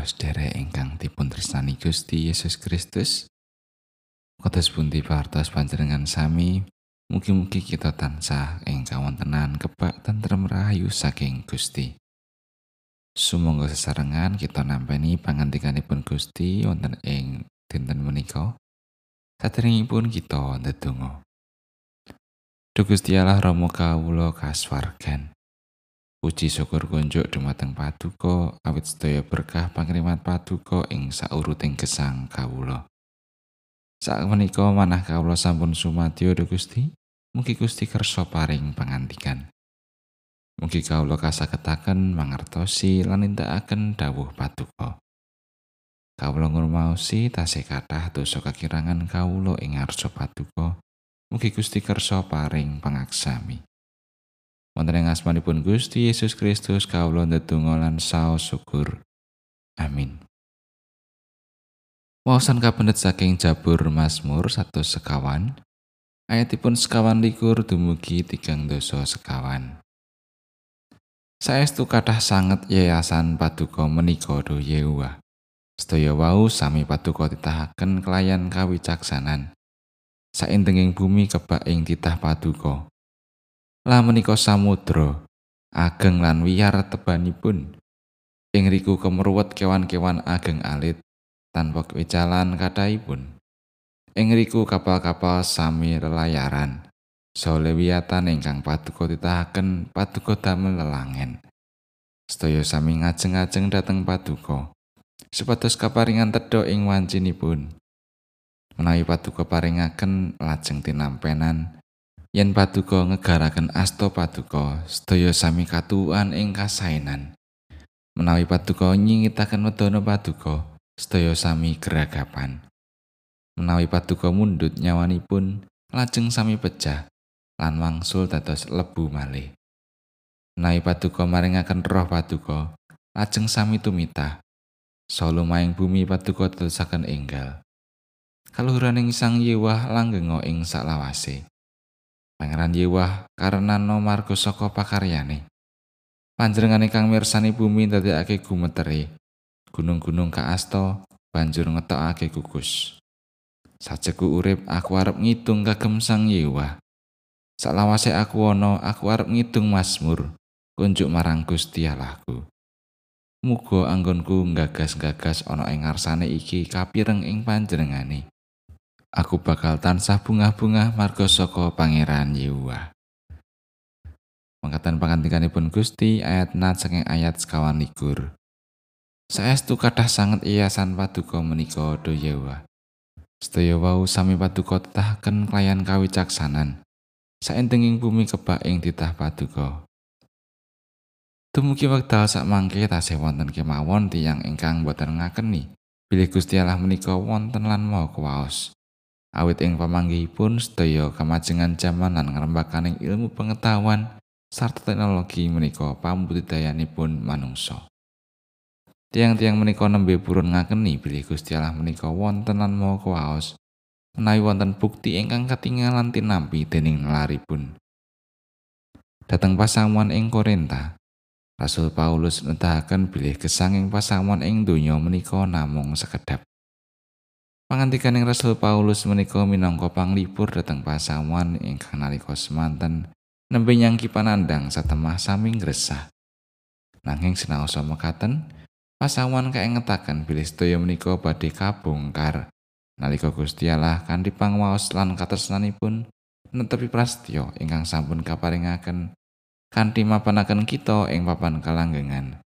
para sedherek ingkang dipun tresnani Gusti Yesus Kristus. Kodos pundi partos panjenengan sami, mugi-mugi kita tansah ing kawontenan kebak tentrem rahayu saking Gusti. Sumangga sesarengan kita nampeni pangandikanipun Gusti wonten ing dinten menika. Saderengipun kita ndedonga. Duh Gusti Allah Rama kawula kaswargan. Puji syukur kunjuk dumateng paduka awit sedaya berkah pangrimat paduka ing sauruting gesang kawula. Sak manah kawula sampun sumadyo dhumateng Gusti, mugi Gusti kersa paring pangandikan. Mugi kawula kasagetaken mangertosi lan nindakaken dawuh paduka. Kawula ngurmausi tasih kathah dosa kekirangan kawula ing ngarsa paduka. Mugi Gusti kersa paring pangaksami. Wonten ing asmanipun Gusti Yesus Kristus kawula ndedonga lan saos syukur. Amin. Wawasan kapendet saking Jabur Mazmur satu sekawan, ayatipun sekawan likur dumugi tigang dosa sekawan. Saestu kathah sanget yayasan paduka menika do Yehuwa. Sedaya wau sami paduka titahaken kelayan kawicaksanan. Saindenging bumi kebak ing titah paduka. Lah menika samudra ageng lan wiyar tebanipun. Ing riku kemeruwet kewan-kewan ageng alit tanpa kewicalan kadaipun. Ing riku kapal-kapal sami lelayaran solewiyatan ingkang paduka titahaken paduka damel lelangen. Sedaya sami ngajeng-ajeng dhateng paduka supados kaparingan tedha ing wancinipun. Menawi paduka paringaken lajeng tinampenan yen paduka ngegaraken asta paduka sedaya sami katuan ing kasainan. Menawi paduka nyingitaken wedana paduka sedaya sami geragapan. Menawi paduka mundut nyawanipun lajeng sami pecah lan wangsul dados lebu malih. Menawi paduka maringaken roh paduka lajeng sami tumita solo bumi paduka tetesaken enggal. Kaluhuraning sang yewah langgeng ing saklawase Pangeran Yewah karena no saka pakaryane. Panjenengane kang mirsani bumi ndadekake gumeteri. Gunung-gunung kaasto banjur ngetokake kukus. Sajeku urip aku arep ngitung kagem Sang Yewah. Salawase aku ana aku arep ngitung Mazmur kunjuk marang Gusti Allahku. Muga anggonku gagas-gagas ana ing ngarsane iki kapireng ing panjenengane. Aku bakal tansah bunga-bunga marga saka pangeran Yehuwa. Mangkatan pangantikanipun Gusti ayat nat saking ayat sekawan likur. Saestu kathah sanget iyasan paduka menika do Yehuwa. Sedaya wau sami paduka tetahaken klayan kawicaksanan. Saentenging bumi kebak ing titah paduka. Dumugi wekdal sak mangke tasih wonten kemawon tiyang ingkang boten ngakeni bilih Gusti Allah menika wonten lan mau kuwaos. Awit ing pamanggihipun sedaya kemajengan jaman lan ngrembakaning ilmu pengetahuan sarta teknologi menika pambudidayanipun manungsa. Tiang-tiang menika nembe purun ngakeni bilih Gusti Allah menika wonten lan maha kuwaos menawi wonten bukti ingkang ketinggalan tinampi dening laripun. Dateng pasamuan ing Korinta, Rasul Paulus nedahaken bilih gesanging pasamuan ing donya menika namung sekedap. Pangantikaning Rasul Paulus menika minangka panglipur dhateng pasamuan ingkang nalika semanten nembe nyangki panandang satemah sami ngresah. Nanging sinaosa mekaten, pasamuan kaengetaken bilih sedaya menika badhe kabongkar nalika Gusti Allah kanthi pangwaos lan katresnanipun netepi prasetyo ingkang sampun kaparingaken kanthi mapanaken kita ing papan kalanggengan.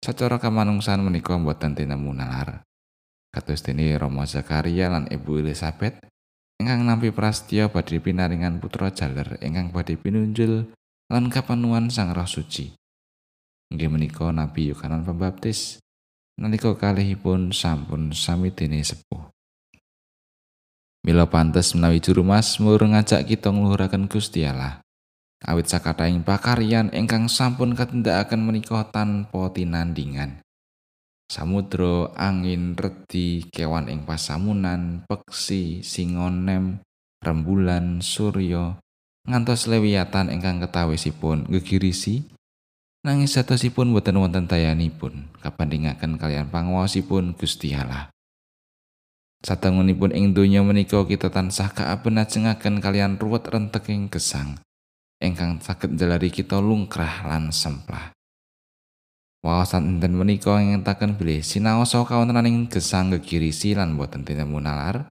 Sacara kamanungsan menika boten tinemu nalar. Kados dene Rama Zakaria lan Ibu Elizabeth ingkang nampi prastya badhe pinaringan putra jaler ingkang badhe pinunjul lan kapanuan Sang Roh Suci. Inggih menika Nabi Yohanes Pembaptis nalika kalihipun sampun sami dene sepuh. Mila pantes menawi juru Mazmur ngajak kita ngluhuraken Gusti Allah. Awit sakataing pakaryan ingkang sampun katindakaken menika tanpa tinandingan. Samudra angin redi kewan ing pasamunan peksi singonem rembulan surya ngantos lewiatan ingkang ketawisipun gegirisi nanging satosipun boten wonten dayanipun kabandingaken kalian panguwasipun Gusti Allah. Sadangunipun ing donya menika kita tansah kaabenajengaken kalian ruwet renteking gesang ingkang saged njalari kita lungkrah lan semplah. Wawasan enten menika ngentaken bilih sinaosa kawontenaning gesang gegirisi lan boten tinemu nalar.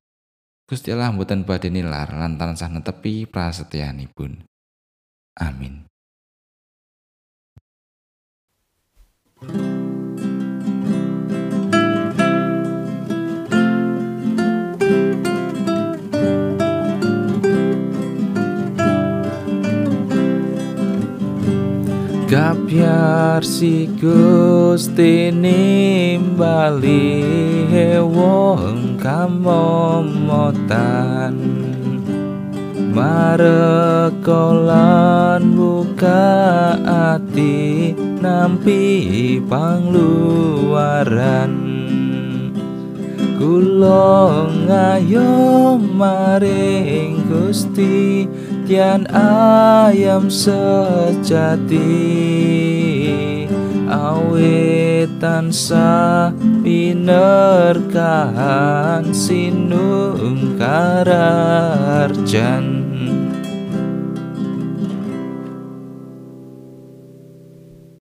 Gusti Allah boten badhe nilar lan tansah netepi prasetyanipun. Amin. Gapyar si gusti nimbali hewong kamomotan. Marekolan buka ati nampi pangluaran. Kulong ayo maring gusti tian ayam sejati awet tansah pinerkahan sinung kararjan